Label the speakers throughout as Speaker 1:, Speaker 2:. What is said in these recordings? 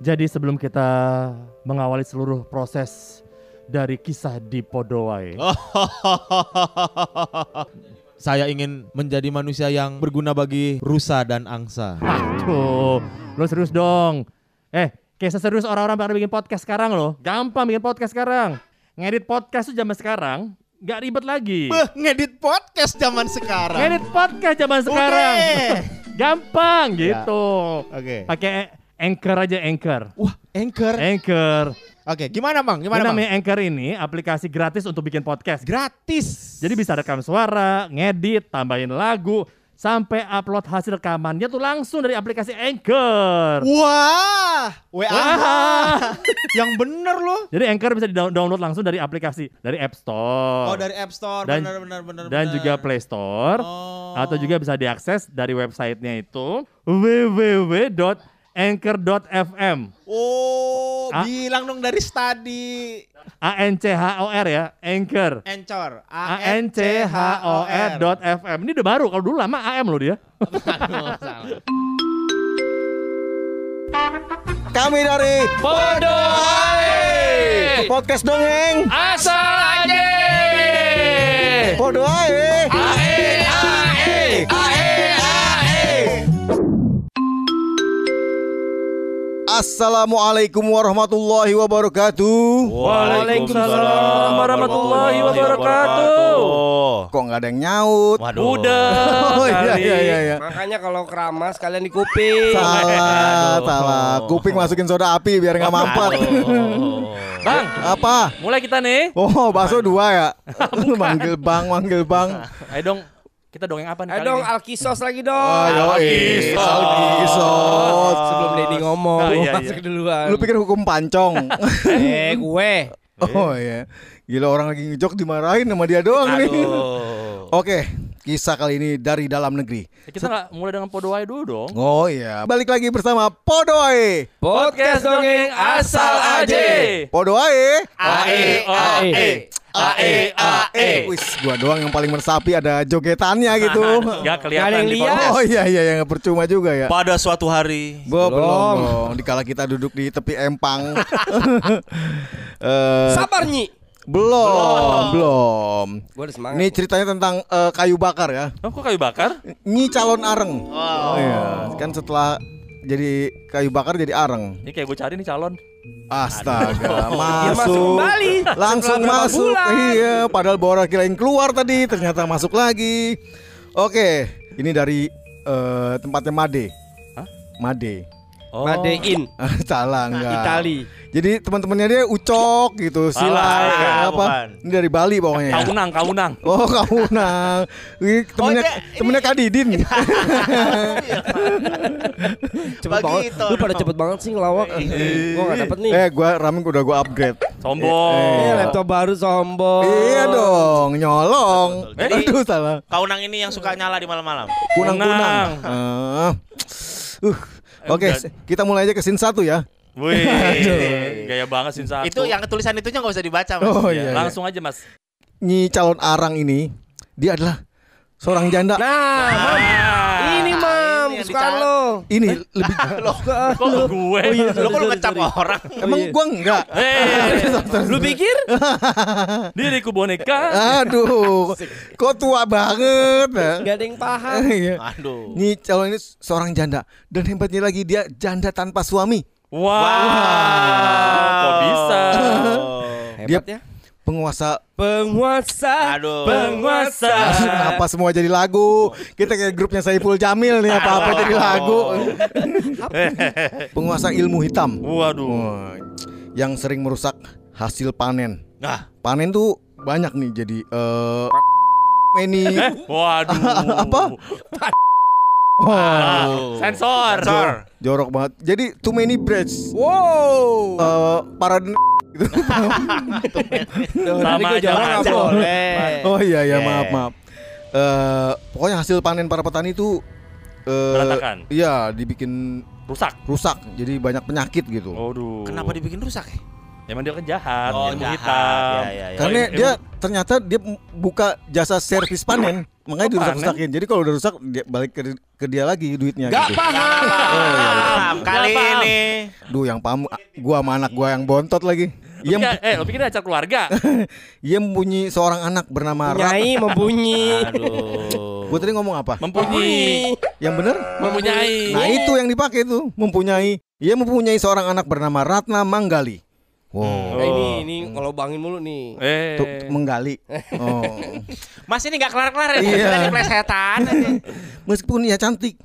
Speaker 1: Jadi sebelum kita mengawali seluruh proses dari kisah di Podowai.
Speaker 2: Saya ingin menjadi manusia yang berguna bagi rusa dan angsa.
Speaker 1: Aduh, lo serius dong. Eh, kayak serius orang-orang pada bikin podcast sekarang loh. Gampang bikin podcast sekarang. Ngedit podcast tuh zaman sekarang nggak ribet lagi.
Speaker 2: Beh, ngedit podcast zaman sekarang.
Speaker 1: Ngedit podcast zaman sekarang. Gampang gitu.
Speaker 2: Oke.
Speaker 1: Pakai Anchor aja Anchor.
Speaker 2: Wah, Anchor.
Speaker 1: Anchor.
Speaker 2: Oke, gimana Bang?
Speaker 1: Ini
Speaker 2: Gimana Bang?
Speaker 1: namanya Anchor ini aplikasi gratis untuk bikin podcast.
Speaker 2: Gratis.
Speaker 1: Jadi bisa rekam suara, ngedit, tambahin lagu, sampai upload hasil rekamannya tuh langsung dari aplikasi Anchor.
Speaker 2: Wah, WA.
Speaker 1: Wah.
Speaker 2: yang bener loh.
Speaker 1: Jadi Anchor bisa di-download langsung dari aplikasi dari App Store.
Speaker 2: Oh, dari App Store.
Speaker 1: Dan-
Speaker 2: bener bener bener.
Speaker 1: dan
Speaker 2: bener.
Speaker 1: juga Play Store
Speaker 2: Oh.
Speaker 1: atau juga bisa diakses dari websitenya itu www.anchor.fm
Speaker 2: Oh,
Speaker 1: Ah.
Speaker 2: bilang dong dari study.
Speaker 1: A N C H O R ya Anchor
Speaker 2: Encor.
Speaker 1: A N C H O R dot FM ini udah baru kalau dulu lama AM loh dia.
Speaker 3: Kami dari
Speaker 1: Podoi
Speaker 3: podcast dongeng.
Speaker 1: asal aja
Speaker 3: Podo ae.
Speaker 1: ae ae ae ae
Speaker 3: Assalamualaikum warahmatullahi wabarakatuh.
Speaker 1: Waalaikumsalam warahmatullahi wabarakatuh.
Speaker 3: Kok nggak ada yang nyaut?
Speaker 2: Waduh.
Speaker 1: Udah
Speaker 3: Oh iya iya iya. iya.
Speaker 4: Makanya kalau keramas kalian di kuping.
Speaker 3: Salah, salah. Kuping masukin soda api biar nggak mampet.
Speaker 1: Bang
Speaker 3: Apa?
Speaker 1: mulai kita nih
Speaker 3: Oh, bakso dua ya? manggil bang, manggil bang.
Speaker 1: ayo dong kita dongeng apa nih
Speaker 4: Ayo
Speaker 1: kali
Speaker 4: dong
Speaker 1: ini?
Speaker 4: Alkisos lagi dong.
Speaker 3: Oh.
Speaker 1: Alkisos.
Speaker 3: Alkisos.
Speaker 4: Sebelum Denny ngomong,
Speaker 1: Oh, iya,
Speaker 4: masuk
Speaker 1: iya.
Speaker 4: duluan.
Speaker 3: Lu pikir hukum pancong?
Speaker 4: eh gue.
Speaker 3: oh iya. Gila orang lagi ngejok dimarahin sama dia doang nih. Oke, kisah kali ini dari dalam negeri.
Speaker 1: Ya, kita nggak mulai dengan Podowai dulu dong
Speaker 3: Oh iya, balik lagi bersama Podoy.
Speaker 4: Podcast dongeng asal aja.
Speaker 3: Podoy.
Speaker 1: Ae ae ae ae
Speaker 3: Wis, gua doang yang paling meresapi ada jogetannya gitu.
Speaker 1: Nggak kelihatan
Speaker 4: ada
Speaker 1: di podcast.
Speaker 3: Oh iya iya yang percuma juga ya.
Speaker 2: Pada suatu hari
Speaker 3: Gua belum. Dikala kita duduk di tepi empang. Eh,
Speaker 4: Sabar Nyi.
Speaker 3: belum, belum.
Speaker 4: Gue udah semangat.
Speaker 3: Ini ceritanya tentang eh, kayu bakar ya.
Speaker 1: Oh, kok kayu bakar?
Speaker 3: Nyi calon areng. Oh iya, kan setelah jadi kayu bakar jadi areng.
Speaker 1: Ini kayak gue cari nih calon.
Speaker 3: Astaga,
Speaker 4: Dia masuk
Speaker 3: masuk.
Speaker 4: kembali.
Speaker 3: Langsung masuk.
Speaker 4: bulan.
Speaker 3: Iya, padahal Bora kirain keluar tadi, ternyata masuk lagi. Oke, ini dari eh, tempatnya Made.
Speaker 1: Hah?
Speaker 3: Made.
Speaker 1: Oh.
Speaker 4: Madein.
Speaker 3: Salah enggak.
Speaker 4: Itali.
Speaker 3: Jadi teman-temannya dia ucok gitu, sila kayak apa?
Speaker 2: bukan.
Speaker 3: Ini dari Bali pokoknya. ya.
Speaker 1: Kaunang, kaunang.
Speaker 3: Oh, kamu nang. Ini temennya
Speaker 2: dia-
Speaker 3: temennya Kak Didin.
Speaker 4: Cepet banget. Lu pada cepet banget sih ngelawak. Gue gak dapet nih.
Speaker 3: eh, gua ramen udah gua upgrade.
Speaker 1: Sombong.
Speaker 4: Eh, laptop baru sombong.
Speaker 3: Iya dong, nyolong.
Speaker 2: betul. Jadi-
Speaker 3: Aduh salah.
Speaker 2: Kaunang ini yang suka nyala di malam-malam.
Speaker 3: Kunang-kunang.
Speaker 1: Kunang.
Speaker 3: Eh, uh. Oke,
Speaker 1: udah.
Speaker 3: kita mulai aja ke scene satu ya.
Speaker 1: Wih, gaya banget sih satu.
Speaker 2: Itu yang tulisan itunya nggak usah dibaca, Mas.
Speaker 3: Oh
Speaker 1: Ya,
Speaker 3: iya. iya.
Speaker 1: langsung aja mas.
Speaker 3: Nyi calon arang ini dia adalah seorang janda.
Speaker 4: Nah, Mam. ini mam,
Speaker 2: ini yang
Speaker 4: suka
Speaker 2: dicari.
Speaker 4: lo.
Speaker 3: Ini lebih
Speaker 1: Kok ke gue?
Speaker 4: Oh iya,
Speaker 2: Lo kok lu
Speaker 4: sorry,
Speaker 2: ngecap orang?
Speaker 3: Emang
Speaker 4: iya.
Speaker 3: gua enggak.
Speaker 1: Eh,
Speaker 4: Lu pikir?
Speaker 1: diriku boneka.
Speaker 3: Aduh, kok tua banget. ya?
Speaker 4: Gak ada yang paham.
Speaker 3: Iya.
Speaker 2: Aduh.
Speaker 3: Nyi calon ini seorang janda dan hebatnya lagi dia janda tanpa suami.
Speaker 1: Wow. Kok bisa?
Speaker 4: Hebat ya.
Speaker 3: Penguasa
Speaker 4: Penguasa.
Speaker 2: Aduh.
Speaker 1: Penguasa.
Speaker 3: apa semua jadi lagu? Kita kayak grupnya Saiful Jamil nih apa-apa jadi lagu. Penguasa ilmu hitam.
Speaker 1: Waduh.
Speaker 3: Yang sering merusak hasil panen.
Speaker 2: Nah,
Speaker 3: Panen tuh banyak nih jadi eh ini
Speaker 1: Eh, waduh.
Speaker 3: Apa? Wah,
Speaker 1: Sensor.
Speaker 2: Sensor.
Speaker 3: jorok banget. Jadi too many breads.
Speaker 4: Wow.
Speaker 3: Eh para gitu.
Speaker 1: Sama aja,
Speaker 2: boleh.
Speaker 3: Oh iya ya
Speaker 2: Yeah.
Speaker 3: maaf maaf. Eh pokoknya hasil panen para petani itu eh
Speaker 1: Berantakan.
Speaker 3: Iya, dibikin
Speaker 1: Rusak.
Speaker 3: rusak. Jadi banyak penyakit gitu.
Speaker 1: Waduh.
Speaker 2: Kenapa dibikin rusak ya?
Speaker 1: Emang dia kan jahat,
Speaker 2: Oh, jahat.
Speaker 1: hitam.
Speaker 2: Ya, ya, ya.
Speaker 3: Karena
Speaker 1: Oh,
Speaker 3: dia ternyata dia buka jasa servis panen. Makanya
Speaker 1: Kok
Speaker 3: dirusak-rusakin. Jadi kalau udah rusak dia balik ke, ke dia lagi duitnya
Speaker 4: Gak
Speaker 3: gitu.
Speaker 4: paham.
Speaker 2: Paham kali
Speaker 1: Nggak paham.
Speaker 2: ini.
Speaker 3: Duh, yang paham gua sama anak gua yang bontot lagi.
Speaker 1: Pikir, eh, lu pikir acara keluarga?
Speaker 3: ia mempunyai seorang anak bernama Rat.
Speaker 4: Nyai membunyi.
Speaker 1: Aduh.
Speaker 3: Gua tadi ngomong apa?
Speaker 1: Mempunyai.
Speaker 3: Yang bener?
Speaker 1: Mempunyai.
Speaker 3: Nah, itu yang dipakai tuh, mempunyai. Ia mempunyai seorang anak bernama Ratna Manggali. Wow.
Speaker 4: Nah, ini ini kalau bangin mulu nih.
Speaker 1: Eh.
Speaker 3: Tuh, menggali. Oh.
Speaker 2: Mas ini nggak kelar-kelar ya?
Speaker 3: Iya.
Speaker 2: Plesetan aja.
Speaker 3: Meskipun ia cantik,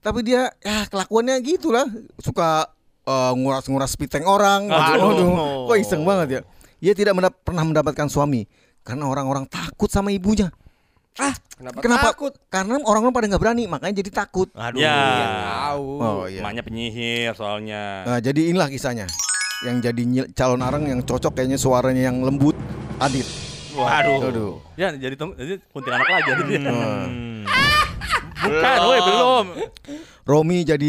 Speaker 3: tapi dia ya kelakuannya gitulah, suka eh, nguras-nguras piteng orang.
Speaker 1: Aduh.
Speaker 3: Kok iseng banget ya. Ia tidak mendap- pernah mendapatkan suami karena orang-orang takut sama ibunya.
Speaker 4: Ah, kenapa,
Speaker 3: Kenapa?
Speaker 4: takut?
Speaker 3: Karena orang-orang pada nggak berani, makanya jadi takut.
Speaker 2: Aduh.
Speaker 1: Ya.
Speaker 4: Tahu.
Speaker 3: Oh iya.
Speaker 1: Emaknya penyihir soalnya.
Speaker 3: Nah, jadi inilah kisahnya. Yang jadi nyil- calon arang yang cocok kayaknya suaranya yang lembut, Adit.
Speaker 2: Waduh.
Speaker 3: Aduh.
Speaker 1: Ya jadi jadi kuntilanak lagi jadi.
Speaker 2: Hmm.
Speaker 1: Bukan, woi belum.
Speaker 3: Romi jadi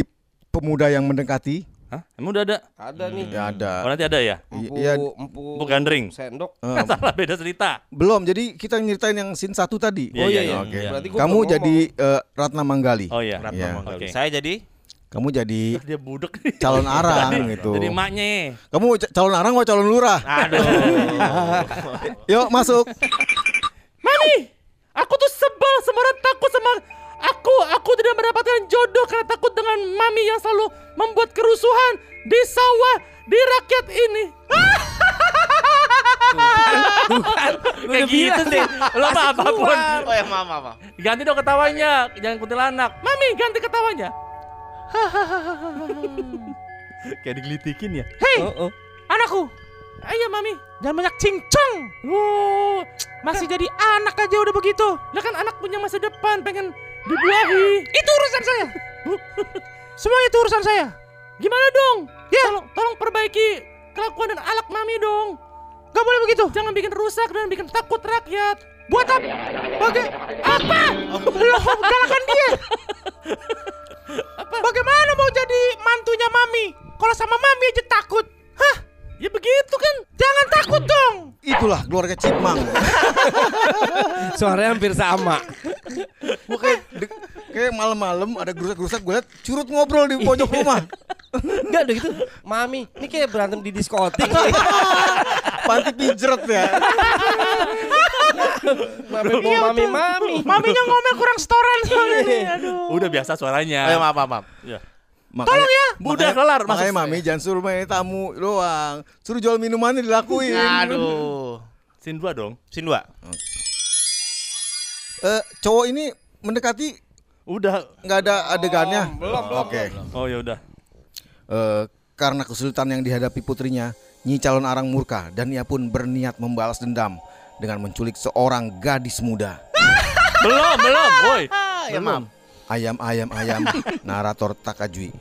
Speaker 3: pemuda yang mendekati.
Speaker 1: Hah? Emang udah ada?
Speaker 4: Ada nih.
Speaker 3: Ya ada.
Speaker 1: Oh nanti ada ya?
Speaker 4: Empu,
Speaker 3: Iya.
Speaker 4: empu,
Speaker 1: Empu gandring.
Speaker 4: Sendok.
Speaker 3: Eh,
Speaker 1: Salah beda cerita.
Speaker 3: belum, jadi kita nyeritain yang scene satu tadi.
Speaker 4: Oh iya
Speaker 1: iya,
Speaker 4: iya.
Speaker 3: Oke.
Speaker 1: iya.
Speaker 4: Berarti
Speaker 3: Kamu jadi eh, Ratna Manggali.
Speaker 1: Oh iya.
Speaker 2: Ratna
Speaker 3: Iya.
Speaker 2: Manggali.
Speaker 1: Oke.
Speaker 2: Saya jadi
Speaker 3: Kamu jadi
Speaker 1: Dia budek
Speaker 3: calon arang
Speaker 1: Jadi-
Speaker 3: gitu.
Speaker 1: Jadi emaknya.
Speaker 3: Kamu ca- calon arang mau calon lurah?
Speaker 2: Aduh.
Speaker 3: Yuk masuk.
Speaker 1: Mami, aku tuh sebel sembarang takut sama aku. Aku tidak mendapatkan jodoh karena takut dengan mami yang selalu membuat kerusuhan di sawah di rakyat ini. Kayak gitu sih. Lo apa apa pun.
Speaker 2: Oh ya maaf. maaf.
Speaker 1: Ganti dong ketawanya, jangan kuntilanak. Mami, ganti ketawanya. Kayak digelitikin ya. Hei,
Speaker 4: Oh, oh.
Speaker 1: anakku. Ayo mami, jangan banyak cincong. Oh, masih jadi anak aja udah begitu. Lah kan anak punya masa depan, pengen dibuahi. Itu urusan saya. Semua itu urusan saya. Gimana dong? Ya, tolong, tolong perbaiki kelakuan dan alak mami dong. Gak boleh begitu. Jangan bikin rusak dan bikin takut rakyat. Buat apa? Baga apa? Loh, galakan dia. apa? Bagaimana mau jadi mantunya mami? Kalau sama mami aja takut. Hah? Ya begitu kan. Jangan takut dong.
Speaker 3: Itulah keluarga Cipmang.
Speaker 4: Suaranya hampir sama.
Speaker 3: Gua kayak malam-malam ada gerusak-gerusak gue liat curut ngobrol di pojok rumah.
Speaker 4: Enggak ada gitu. Mami, ini kayak berantem di diskotik.
Speaker 3: Panti pijret ya.
Speaker 4: Mami, mau mami, mami.
Speaker 1: Maminya ngomel kurang setoran soalnya. Aduh. Udah biasa suaranya.
Speaker 2: Oh ya maaf maaf. maaf.
Speaker 1: Ya.
Speaker 3: Makanya,
Speaker 1: ya. Udah kelar, masuk.
Speaker 3: Makanya mami jangan suruh main tamu doang. Suruh jual minumannya dilakuin.
Speaker 2: Aduh.
Speaker 1: Scene 2 dong.
Speaker 2: Sin dua.
Speaker 3: Eh, cowok ini mendekati
Speaker 1: Udah.
Speaker 3: nggak ada adegannya.
Speaker 4: belum, belum,
Speaker 3: Oke.
Speaker 1: Oh ya udah.
Speaker 3: Eh, karena kesulitan yang dihadapi putrinya, Nyi calon arang murka dan ia pun berniat membalas dendam dengan menculik seorang gadis muda.
Speaker 1: belum, belum. Woi.
Speaker 2: Ya maaf.
Speaker 3: Ayam ayam ayam narator Takajui.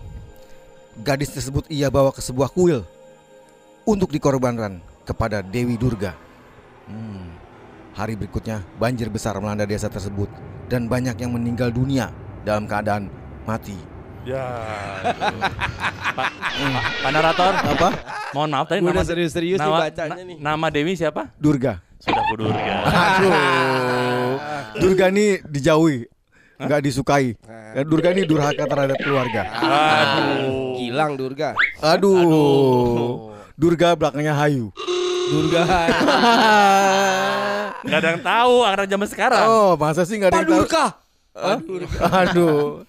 Speaker 3: Gadis tersebut ia bawa ke sebuah kuil untuk dikorbankan kepada Dewi Durga. Hmm. Hari berikutnya banjir besar melanda desa tersebut dan banyak yang meninggal dunia dalam keadaan mati.
Speaker 1: Ya. Pak, Pak narator,
Speaker 3: Apa?
Speaker 1: mohon maaf tadi
Speaker 4: Gua
Speaker 1: nama
Speaker 4: udah serius-serius nih
Speaker 1: nama,
Speaker 4: bacanya
Speaker 1: na-
Speaker 4: nih.
Speaker 1: Nama Dewi siapa?
Speaker 3: Durga.
Speaker 1: Sudah kudurga.
Speaker 3: Aduh. Durga ini dijauhi, nggak disukai. Ya, Durga ini durhaka terhadap keluarga.
Speaker 1: Aduh.
Speaker 4: Gilang Durga.
Speaker 3: Aduh. Durga belakangnya Hayu.
Speaker 4: Durga.
Speaker 1: Gak ada yang tahu anak zaman sekarang.
Speaker 3: Oh, masa sih nggak ada yang tahu?
Speaker 4: Durga.
Speaker 3: Aduh.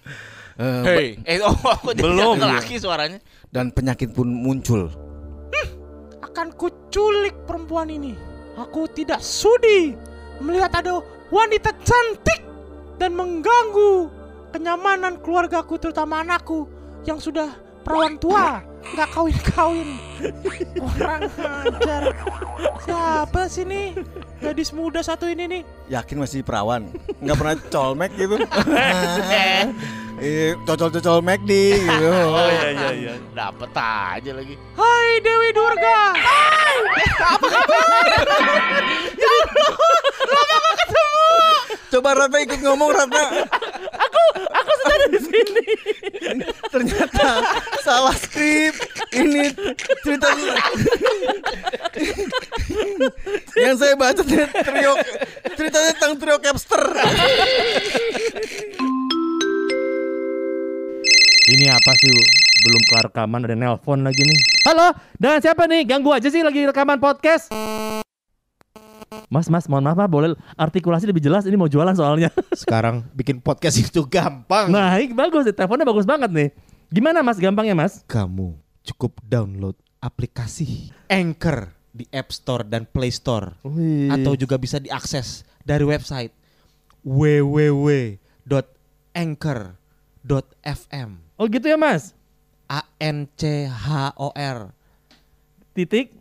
Speaker 3: Eh,
Speaker 2: Hei. Eh oh aku jadi
Speaker 1: Belum.
Speaker 2: laki suaranya.
Speaker 3: dan penyakit pun muncul.
Speaker 5: akan kuculik perempuan ini. Aku tidak sudi melihat ada wanita cantik dan mengganggu kenyamanan keluargaku terutama anakku yang sudah perawan tua. Nggak kawin-kawin. Orang ajar siapa sih nih gadis muda satu ini nih.
Speaker 3: Yakin masih perawan? Nggak pernah colmek gitu? Eh, cocol-cocol McD gitu.
Speaker 1: Oh iya iya iya.
Speaker 2: Dapet aja lagi.
Speaker 5: Hai Dewi Durga
Speaker 3: Coba Ratna ikut ngomong Ratna.
Speaker 1: Aku sudah di sini.
Speaker 3: Ternyata salah skrip. Ini cerita yang saya baca trio ceritanya tentang trio capster.
Speaker 1: Ini apa sih? Belum kelar rekaman ada nelpon lagi nih. Halo, dengan siapa nih? Ganggu aja sih lagi rekaman podcast. Mas, mas, mohon maaf Pak, boleh artikulasi lebih jelas? Ini mau jualan soalnya.
Speaker 6: Sekarang bikin podcast itu gampang.
Speaker 1: Nah, ini bagus, teleponnya bagus banget nih. Gimana mas, gampangnya mas?
Speaker 6: Kamu cukup download aplikasi Anchor di App Store dan Play Store
Speaker 1: Wih.
Speaker 6: atau juga bisa diakses dari website www.anchor.fm
Speaker 1: Oh gitu ya mas?
Speaker 6: A N C H O R
Speaker 1: Titik?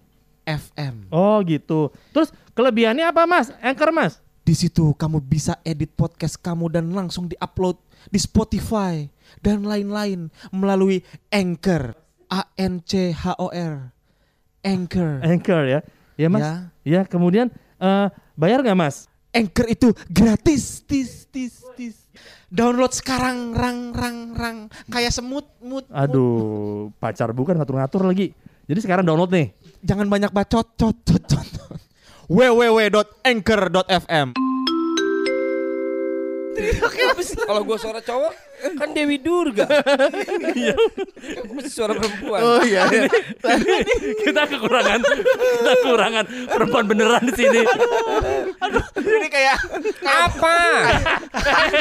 Speaker 6: FM.
Speaker 1: Oh gitu. Terus kelebihannya apa mas? Anchor mas?
Speaker 6: Di situ kamu bisa edit podcast kamu dan langsung diupload di Spotify dan lain-lain melalui Anchor. A N C H O R. Anchor.
Speaker 1: Anchor ya? Ya mas?
Speaker 6: Ya.
Speaker 1: Ya, kemudian eh, bayar nggak mas?
Speaker 6: Anchor itu gratis, tis, tis, tis. Download sekarang, rang, rang, rang, kayak semut, mut. mut.
Speaker 1: Aduh, pacar bukan ngatur-ngatur lagi. Jadi sekarang download nih.
Speaker 6: Jangan banyak bacot, cot, cot, cot. www.anchor.fm.
Speaker 4: Kalau gue suara cowok kan Dewi Durga. Iya. Mesti suara perempuan.
Speaker 6: Oh iya. iya.
Speaker 1: kita kekurangan, kita kekurangan perempuan beneran di sini.
Speaker 6: Ini kayak
Speaker 4: Apa?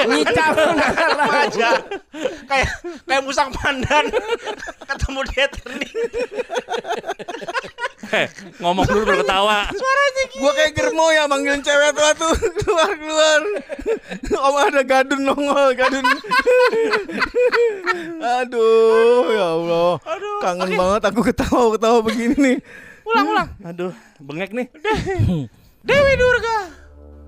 Speaker 4: Ngicap
Speaker 6: aja. kayak kayak musang pandan ketemu dia terning.
Speaker 1: Eh, ngomong dulu baru ketawa.
Speaker 3: Gua kayak germo ya manggilin cewek tua tuh keluar keluar. Om ada gadun nongol gadun. Aduh ya Allah. Kangen banget aku ketawa ketawa begini nih.
Speaker 5: Ulang, ulang.
Speaker 1: Aduh, bengek nih.
Speaker 5: Dewi Durga,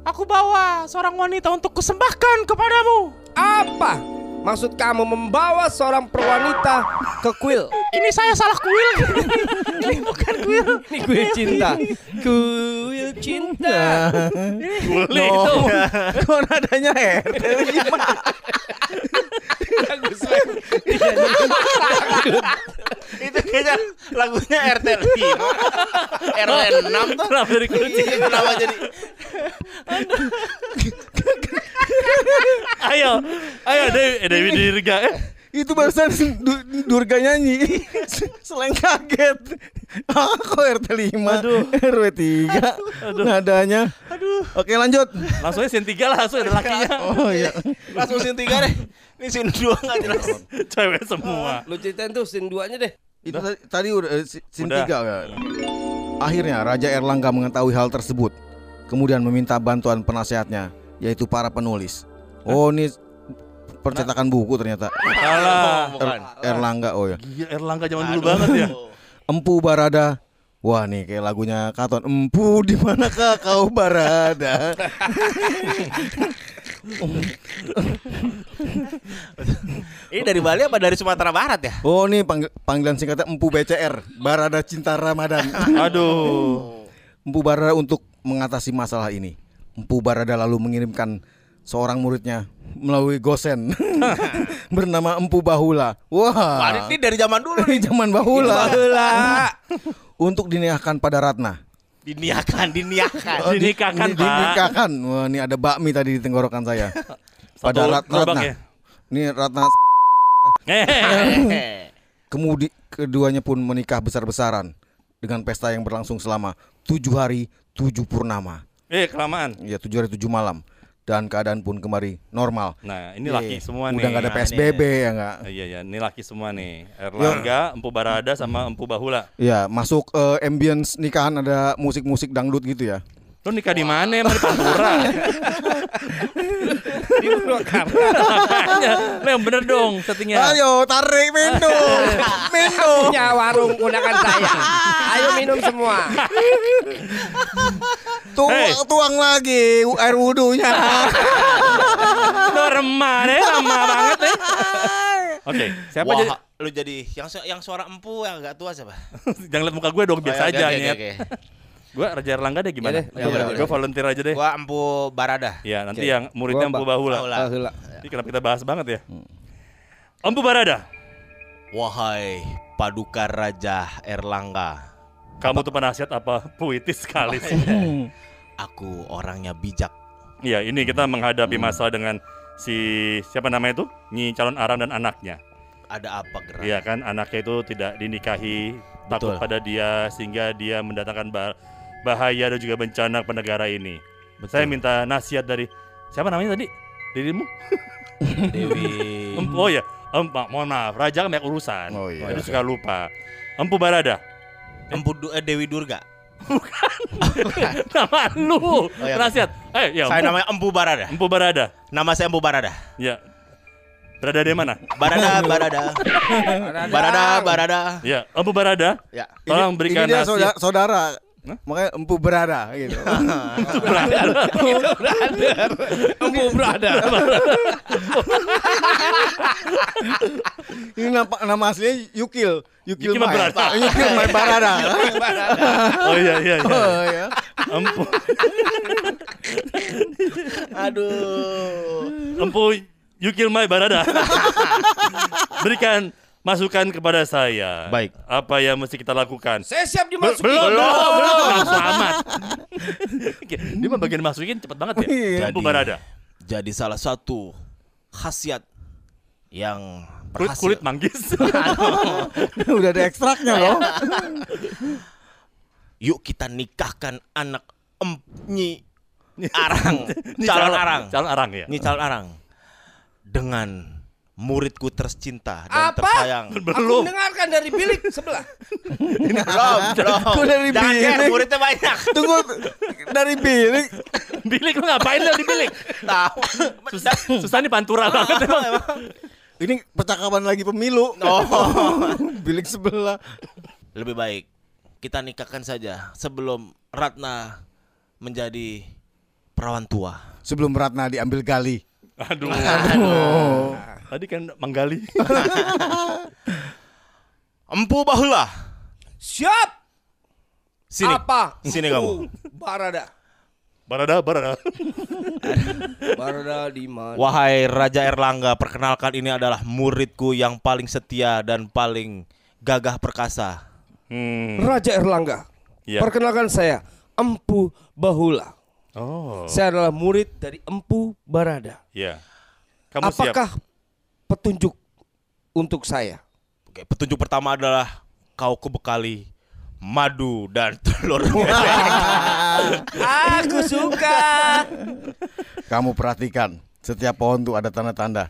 Speaker 5: aku bawa seorang wanita untuk kusembahkan kepadamu.
Speaker 4: Apa? Maksud kamu membawa seorang perwanita ke kuil?
Speaker 5: Ini saya salah kuil. Ini bukan kuil.
Speaker 4: Ini kuil cinta. Kuil cinta.
Speaker 1: Boleh
Speaker 3: No.
Speaker 1: itu.
Speaker 3: Kok nadanya RT
Speaker 4: banget.
Speaker 6: Itu kayaknya lagunya RT 5 RW 6 tuh.
Speaker 1: Kenapa dari kunci?
Speaker 6: Kenapa jadi
Speaker 1: Ayo, ayo Dewi, eh, Dewi Dirga. Eh,
Speaker 3: Itu barusan Du- Durga nyanyi. Selain kaget. Aku RT 5 RW 3 Nadanya.
Speaker 5: Aduh.
Speaker 3: Oke lanjut.
Speaker 1: langsungnya scene tiga lah, langsung ada lakinya.
Speaker 3: Oh iya.
Speaker 6: langsung scene 3 deh. Ini scene 2 enggak jelas.
Speaker 1: Cewek semua.
Speaker 4: Lu ceritain tuh scene duanya deh.
Speaker 3: Itu tadi, tadi udah si- scene
Speaker 1: Udah.
Speaker 3: tiga ya. Akhirnya Raja Erlangga mengetahui hal tersebut. Kemudian meminta bantuan penasehatnya, yaitu para penulis. Oh, ini percetakan buku ternyata.
Speaker 1: Salah.
Speaker 3: Er- Erlangga, oh ya.
Speaker 1: Gila Erlangga zaman dulu banget ya.
Speaker 3: Empu Barada. Wah nih kayak lagunya Katon. Empu di manakah kau Barada?
Speaker 6: Ini dari Bali apa dari Sumatera Barat ya?
Speaker 3: Oh nih panggil- panggilan singkatnya Empu BCR, Barada Cinta Ramadan.
Speaker 1: Aduh.
Speaker 3: Empu Barada untuk mengatasi masalah ini. Empu Barada lalu mengirimkan seorang muridnya melalui Gosen bernama Empu Bahula. Wah,
Speaker 6: Ini dari zaman dulu nih.
Speaker 3: zaman Bahula.
Speaker 6: Bahula.
Speaker 3: untuk diniahkan pada Ratna.
Speaker 6: Diniakan, diniakan.
Speaker 3: Oh, di-
Speaker 1: Dinikahkan,
Speaker 3: di-. Dinikahkan. Wah, ini ada bakmi tadi di tenggorokan saya. Pada
Speaker 1: Satu
Speaker 3: Rat- Ratna.
Speaker 1: ya?
Speaker 3: Ini Ratna
Speaker 1: Eh,
Speaker 3: Kemudian keduanya pun menikah besar-besaran dengan pesta yang berlangsung selama tujuh hari tujuh purnama.
Speaker 1: Eh kelamaan.
Speaker 3: Ya tujuh hari tujuh malam dan keadaan pun kembali normal.
Speaker 1: Nah, ini
Speaker 3: Iya.
Speaker 1: laki semua nih.
Speaker 3: Udah nggak ada
Speaker 1: Nah,
Speaker 3: PSBB ya nggak?
Speaker 1: ini- Iya, iya, ini laki semua nih. Erlangga, Empu Barada sama Empu Bahula.
Speaker 3: Ya masuk eh, ambience nikahan ada musik-musik dangdut gitu ya.
Speaker 1: Lu nikah di mana emang di Pantura?
Speaker 4: Di Purwakarta.
Speaker 1: Makanya, lu yang bener dong settingnya.
Speaker 3: Ayo tarik minum, minum.
Speaker 4: Punya warung gunakan saya. Ayo minum semua.
Speaker 3: Tuang,
Speaker 1: Hey.
Speaker 3: tuang lagi air wudhunya.
Speaker 1: Lu remah deh, remah banget deh. Oke, siapa
Speaker 6: Wah,
Speaker 1: jadi?
Speaker 6: lu jadi yang su- yang suara empu yang agak tua siapa?
Speaker 1: Jangan lihat muka gue dong, biasa
Speaker 6: Oh, ya,
Speaker 1: aja
Speaker 6: oke, oke,
Speaker 1: nyet. Gue Raja Erlangga deh gimana?
Speaker 4: Deh, ya udah,
Speaker 1: gue volunteer aja deh.
Speaker 6: Gua empu Barada.
Speaker 1: Ya, nanti yang muridnya Empu Bahula.
Speaker 6: Bahula.
Speaker 4: Ah.
Speaker 1: Ini kenapa kita bahas banget ya? Empu Barada,
Speaker 6: Wahai paduka Raja Erlangga,
Speaker 1: kamu tuh penasihat apa? Puitis sekali sih.
Speaker 6: aku orangnya bijak.
Speaker 1: Iya, ini kita menghadapi masalah dengan si siapa namanya itu? Nyi calon Aram dan anaknya.
Speaker 2: Ada apa gerak?
Speaker 1: Iya kan anaknya itu tidak dinikahi, takut
Speaker 2: Betul.
Speaker 1: pada dia sehingga dia mendatangkan bah- bahaya dan juga bencana ke negara ini. Saya minta nasihat dari siapa namanya tadi? Dirimu?
Speaker 2: Dewi.
Speaker 1: Oh ya, em, ma- mohon maaf, Raja kan banyak urusan.
Speaker 3: Oh, iya.
Speaker 1: Jadi suka lupa. Empu Barada.
Speaker 2: Empu Du- eh, Dewi Durga.
Speaker 1: Nama lu.
Speaker 2: iya.
Speaker 1: Nasihat. Eh, ya.
Speaker 2: Saya
Speaker 1: Empu,
Speaker 2: namanya Empu Barada.
Speaker 1: Empu Barada.
Speaker 2: Nama saya Empu Barada.
Speaker 1: Ya. Berada di mana?
Speaker 2: Barada, Barada. Barada, Barada.
Speaker 1: Ya, Empu Barada.
Speaker 2: Ya.
Speaker 1: Tolong berikan
Speaker 3: Ini dia
Speaker 1: nasihat.
Speaker 3: saudara, saudara. Makanya empu berada gitu.
Speaker 4: Empu berada.
Speaker 3: Ini nama, nama aslinya Yukil, Yukil
Speaker 1: Yukil
Speaker 3: Mai.
Speaker 1: Barada.
Speaker 3: Yukil Mai Barada.
Speaker 1: Oh iya iya iya.
Speaker 3: Oh ya.
Speaker 1: Empu
Speaker 2: Aduh.
Speaker 1: Empu You Kill My Barada. Berikan masukan kepada saya.
Speaker 2: Baik.
Speaker 1: Apa yang mesti kita lakukan?
Speaker 4: Saya siap
Speaker 1: Be-
Speaker 4: dimasuki.
Speaker 1: belum, belum, belum, langsung amat. Dia mah bagian masukin cepet banget ya.
Speaker 3: Iya.
Speaker 2: Jadi-
Speaker 1: Barada.
Speaker 2: Jadi salah satu khasiat yang
Speaker 1: Kulit,
Speaker 2: berhasil.
Speaker 1: kulit manggis.
Speaker 3: Udah ada ekstraknya loh.
Speaker 2: Yuk kita nikahkan anak em nyi arang,
Speaker 1: Ini
Speaker 2: calon arang,
Speaker 1: Calon arang ya.
Speaker 2: nyi calon arang dengan muridku tercinta dan
Speaker 4: Apa?
Speaker 2: tersayang.
Speaker 4: Aku
Speaker 1: Belum.
Speaker 4: mendengarkan dari bilik sebelah.
Speaker 2: belum, belum.
Speaker 3: Kok dari
Speaker 2: Jangan
Speaker 3: bilik?
Speaker 2: muridnya banyak.
Speaker 3: Tunggu dari bilik.
Speaker 1: Bilik lu ngapain lu di bilik?
Speaker 2: Tahu.
Speaker 1: Susah, susah nih pantura banget emang.
Speaker 3: Ini percakapan lagi pemilu.
Speaker 2: Oh.
Speaker 3: bilik sebelah.
Speaker 2: Lebih baik kita nikahkan saja sebelum Ratna menjadi perawan tua.
Speaker 3: Sebelum Ratna diambil gali.
Speaker 1: Aduh. Tadi kan menggali.
Speaker 2: Empu bahulah.
Speaker 4: Siap.
Speaker 2: Sini.
Speaker 4: Apa?
Speaker 2: Sini kamu.
Speaker 4: Barada.
Speaker 1: Barada, barada.
Speaker 4: Barada di mana?
Speaker 2: Wahai Raja Erlangga, perkenalkan ini adalah muridku yang paling setia dan paling gagah perkasa.
Speaker 1: Hmm.
Speaker 4: Raja Erlangga.
Speaker 1: Iya.
Speaker 4: Perkenalkan saya Empu Bahula.
Speaker 1: Oh.
Speaker 4: Saya adalah murid dari Empu Barada.
Speaker 1: Iya. Kamu siap?
Speaker 4: Apakah petunjuk untuk saya?
Speaker 2: Oke, petunjuk pertama adalah kau kebekali madu dan telur.
Speaker 4: Aku suka.
Speaker 3: Kamu perhatikan setiap pohon tuh ada tanda-tanda.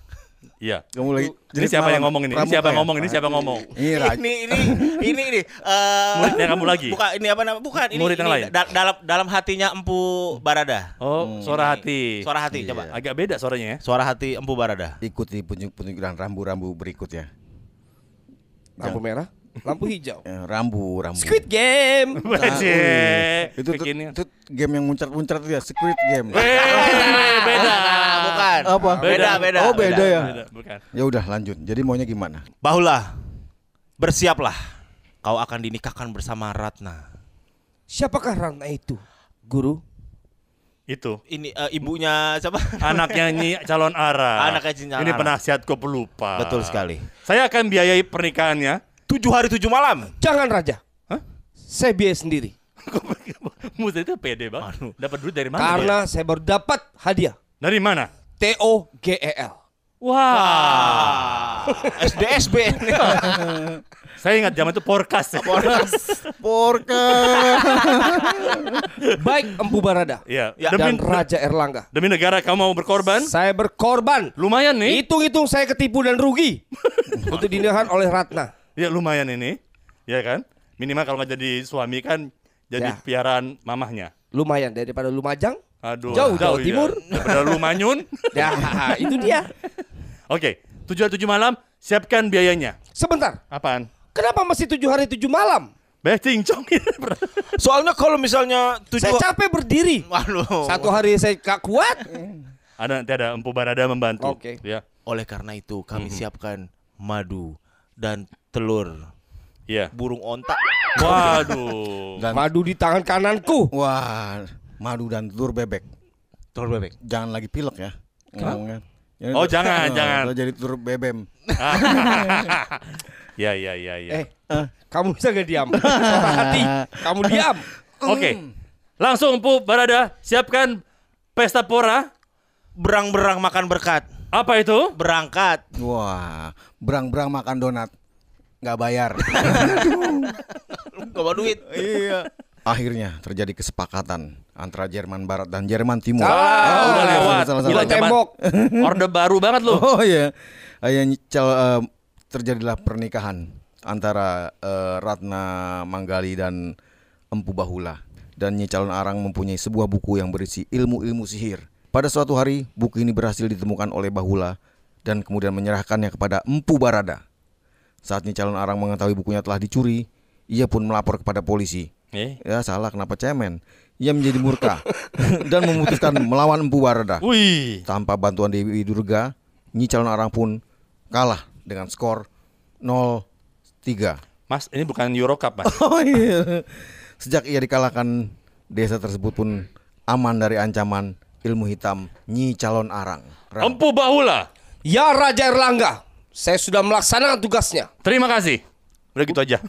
Speaker 1: Iya.
Speaker 3: Kamu lagi
Speaker 1: Ini siapa yang ngomong ini? Ini siapa yang ngomong? Ini siapa yang ngomong?
Speaker 3: Ini
Speaker 2: ini ini ini ini eh,
Speaker 1: Muridnya kamu lagi?
Speaker 2: Bukan ini apa namanya? Bukan ini.
Speaker 1: Murid yang
Speaker 2: ini
Speaker 1: lain?
Speaker 2: da- dalam dalam hatinya Empu Barada.
Speaker 1: Oh, suara hati.
Speaker 2: Suara hati
Speaker 3: Iya.
Speaker 2: coba.
Speaker 1: Agak beda suaranya ya.
Speaker 2: Suara hati Empu Barada.
Speaker 3: Ikuti petunjuk-petunjuk dan rambu-rambu berikutnya.
Speaker 4: Lampu merah, lampu hijau.
Speaker 3: Eh, rambu, rambu.
Speaker 4: Squid Game.
Speaker 1: Wajib.
Speaker 3: Itu tuh,
Speaker 1: Bikinnya.
Speaker 3: itu game yang muncrat-muncrat itu ya, Squid Game.
Speaker 1: Eh, beda.
Speaker 2: bukan.
Speaker 3: Apa?
Speaker 2: Beda, beda.
Speaker 3: Oh, beda ya.
Speaker 1: Beda, bukan.
Speaker 3: Ya udah lanjut. Jadi maunya gimana?
Speaker 2: Bahulah. Bersiaplah. Kau akan dinikahkan bersama Ratna.
Speaker 4: Siapakah Ratna itu? Guru?
Speaker 1: Itu.
Speaker 2: Ini eh, ibunya siapa?
Speaker 1: Anaknya Nyi calon arah.
Speaker 2: Anaknya
Speaker 1: Ini
Speaker 2: arah.
Speaker 1: penasihat kok pelupa.
Speaker 2: Betul sekali.
Speaker 1: Saya akan biayai pernikahannya.
Speaker 2: Tujuh hari tujuh malam.
Speaker 4: Jangan Raja.
Speaker 1: Hah?
Speaker 4: Saya biaya sendiri.
Speaker 1: Musa itu pede banget. Dapat duit dari mana?
Speaker 4: Karena
Speaker 1: dia?
Speaker 4: saya baru dapat hadiah.
Speaker 1: dari mana?
Speaker 4: T O G E L.
Speaker 1: Wah.
Speaker 2: SDSB.
Speaker 1: Saya ingat zaman itu porkas.
Speaker 3: Porka.
Speaker 4: Baik Empu Barada
Speaker 1: Iya.
Speaker 2: Ya,
Speaker 1: Demi,
Speaker 4: dan Raja Erlangga.
Speaker 1: demi negara kamu mau berkorban?
Speaker 4: Saya berkorban.
Speaker 1: Lumayan nih.
Speaker 4: Hitung-hitung saya ketipu dan rugi untuk dinikahan oleh Ratna.
Speaker 1: Ya lumayan ini. Ya kan? Minimal kalau nggak jadi suami kan jadi
Speaker 4: Ya.
Speaker 1: piaraan mamahnya.
Speaker 4: Lumayan daripada Lumajang.
Speaker 1: Aduh,
Speaker 4: Jauh, Jawa
Speaker 1: ya.
Speaker 4: Timur.
Speaker 1: Daripada lu manyun.
Speaker 4: Ya, itu dia.
Speaker 1: Oke, tujuh hari tujuh malam, siapkan biayanya.
Speaker 4: Sebentar.
Speaker 1: Apaan?
Speaker 4: Kenapa masih tujuh hari tujuh malam?
Speaker 1: Bayar cincong.
Speaker 2: Soalnya kalau misalnya tujuh
Speaker 4: Saya capek berdiri.
Speaker 2: Waduh.
Speaker 4: Satu hari saya gak kuat.
Speaker 1: ada nanti ada Empu Barada membantu.
Speaker 4: Oke.
Speaker 1: Ya.
Speaker 2: Oleh karena itu kami
Speaker 1: Mhm.
Speaker 2: siapkan madu dan telur
Speaker 1: Iya.
Speaker 2: burung ontak.
Speaker 1: Waduh.
Speaker 3: Dan
Speaker 4: Madu di tangan kananku.
Speaker 3: wah, madu dan telur bebek.
Speaker 2: Telur bebek.
Speaker 3: Jangan lagi pilek ya. Ngomongnya. Ya,
Speaker 1: Oh, jangan,
Speaker 3: eh,
Speaker 1: jangan.
Speaker 3: jadi telur bebem.
Speaker 1: ya, ya, ya, ya.
Speaker 4: Eh, kamu bisa gak diam? Hati, kamu diam.
Speaker 1: Oke. Langsung Empu Barada, siapkan pesta pora.
Speaker 2: Berang-berang makan berkat.
Speaker 1: Apa itu?
Speaker 2: Berangkat.
Speaker 3: Wah, berang-berang makan donat nggak bayar.
Speaker 2: Gak bawa duit.
Speaker 3: iya. Akhirnya terjadi kesepakatan antara Jerman Barat dan Jerman Timur.
Speaker 4: Salah.
Speaker 1: udah
Speaker 3: Ah,
Speaker 1: lewat.
Speaker 3: salah, salah,
Speaker 1: Gila,
Speaker 3: salah.
Speaker 4: tembok.
Speaker 1: Orde baru banget lu.
Speaker 3: Oh iya. Akhirnya eh, terjadilah pernikahan antara eh, Ratna Manggali dan Empu Bahula. Dan Nyi Calon Arang mempunyai sebuah buku yang berisi ilmu-ilmu sihir. Pada suatu hari, buku ini berhasil ditemukan oleh Bahula dan kemudian menyerahkannya kepada Empu Barada. Saat Nyi Calon Arang mengetahui bukunya telah dicuri, ia pun melapor kepada polisi.
Speaker 1: Eh.
Speaker 3: Ya salah, kenapa cemen? Ia menjadi murka dan memutuskan melawan Empu Barada.
Speaker 1: Wih.
Speaker 3: Tanpa bantuan Dewi Durga, Nyi Calon Arang pun kalah dengan skor 0-3.
Speaker 1: Mas, ini bukan Euro Cup, Mas.
Speaker 3: Oh iya. Sejak ia dikalahkan, desa tersebut pun aman dari ancaman ilmu hitam Nyi Calon Arang. Ram.
Speaker 1: Empu Bahula.
Speaker 4: Ya Raja Erlangga, saya sudah melaksanakan tugasnya.
Speaker 1: Terima kasih. Udah gitu aja.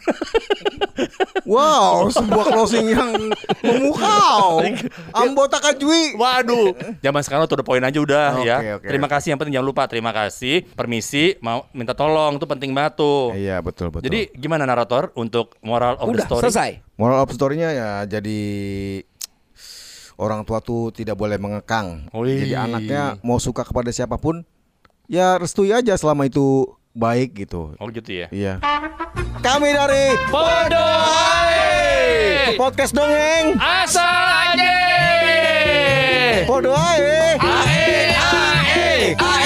Speaker 3: Wow, sebuah closing yang memukau. Ambota Kajwi.
Speaker 1: Waduh. Zaman sekarang tuh udah poin aja udah
Speaker 3: Oke,
Speaker 1: ya.
Speaker 3: oke.
Speaker 1: Terima kasih yang penting jangan lupa terima kasih, permisi, mau minta tolong tuh penting banget tuh.
Speaker 3: Iya betul betul.
Speaker 1: Jadi gimana narator untuk moral of the
Speaker 4: Udah
Speaker 1: story?
Speaker 4: selesai.
Speaker 3: moral of story-nya ya jadi orang tua tuh tidak boleh mengekang. Jadi anaknya mau suka kepada siapa pun ya restui aja selama itu baik gitu.
Speaker 1: Oh gitu ya.
Speaker 3: Iya. Kami dari
Speaker 1: Podoai.
Speaker 3: podcast dongeng.
Speaker 1: Asal aja.
Speaker 3: Podo ae.
Speaker 1: Ae ae.
Speaker 4: Ae,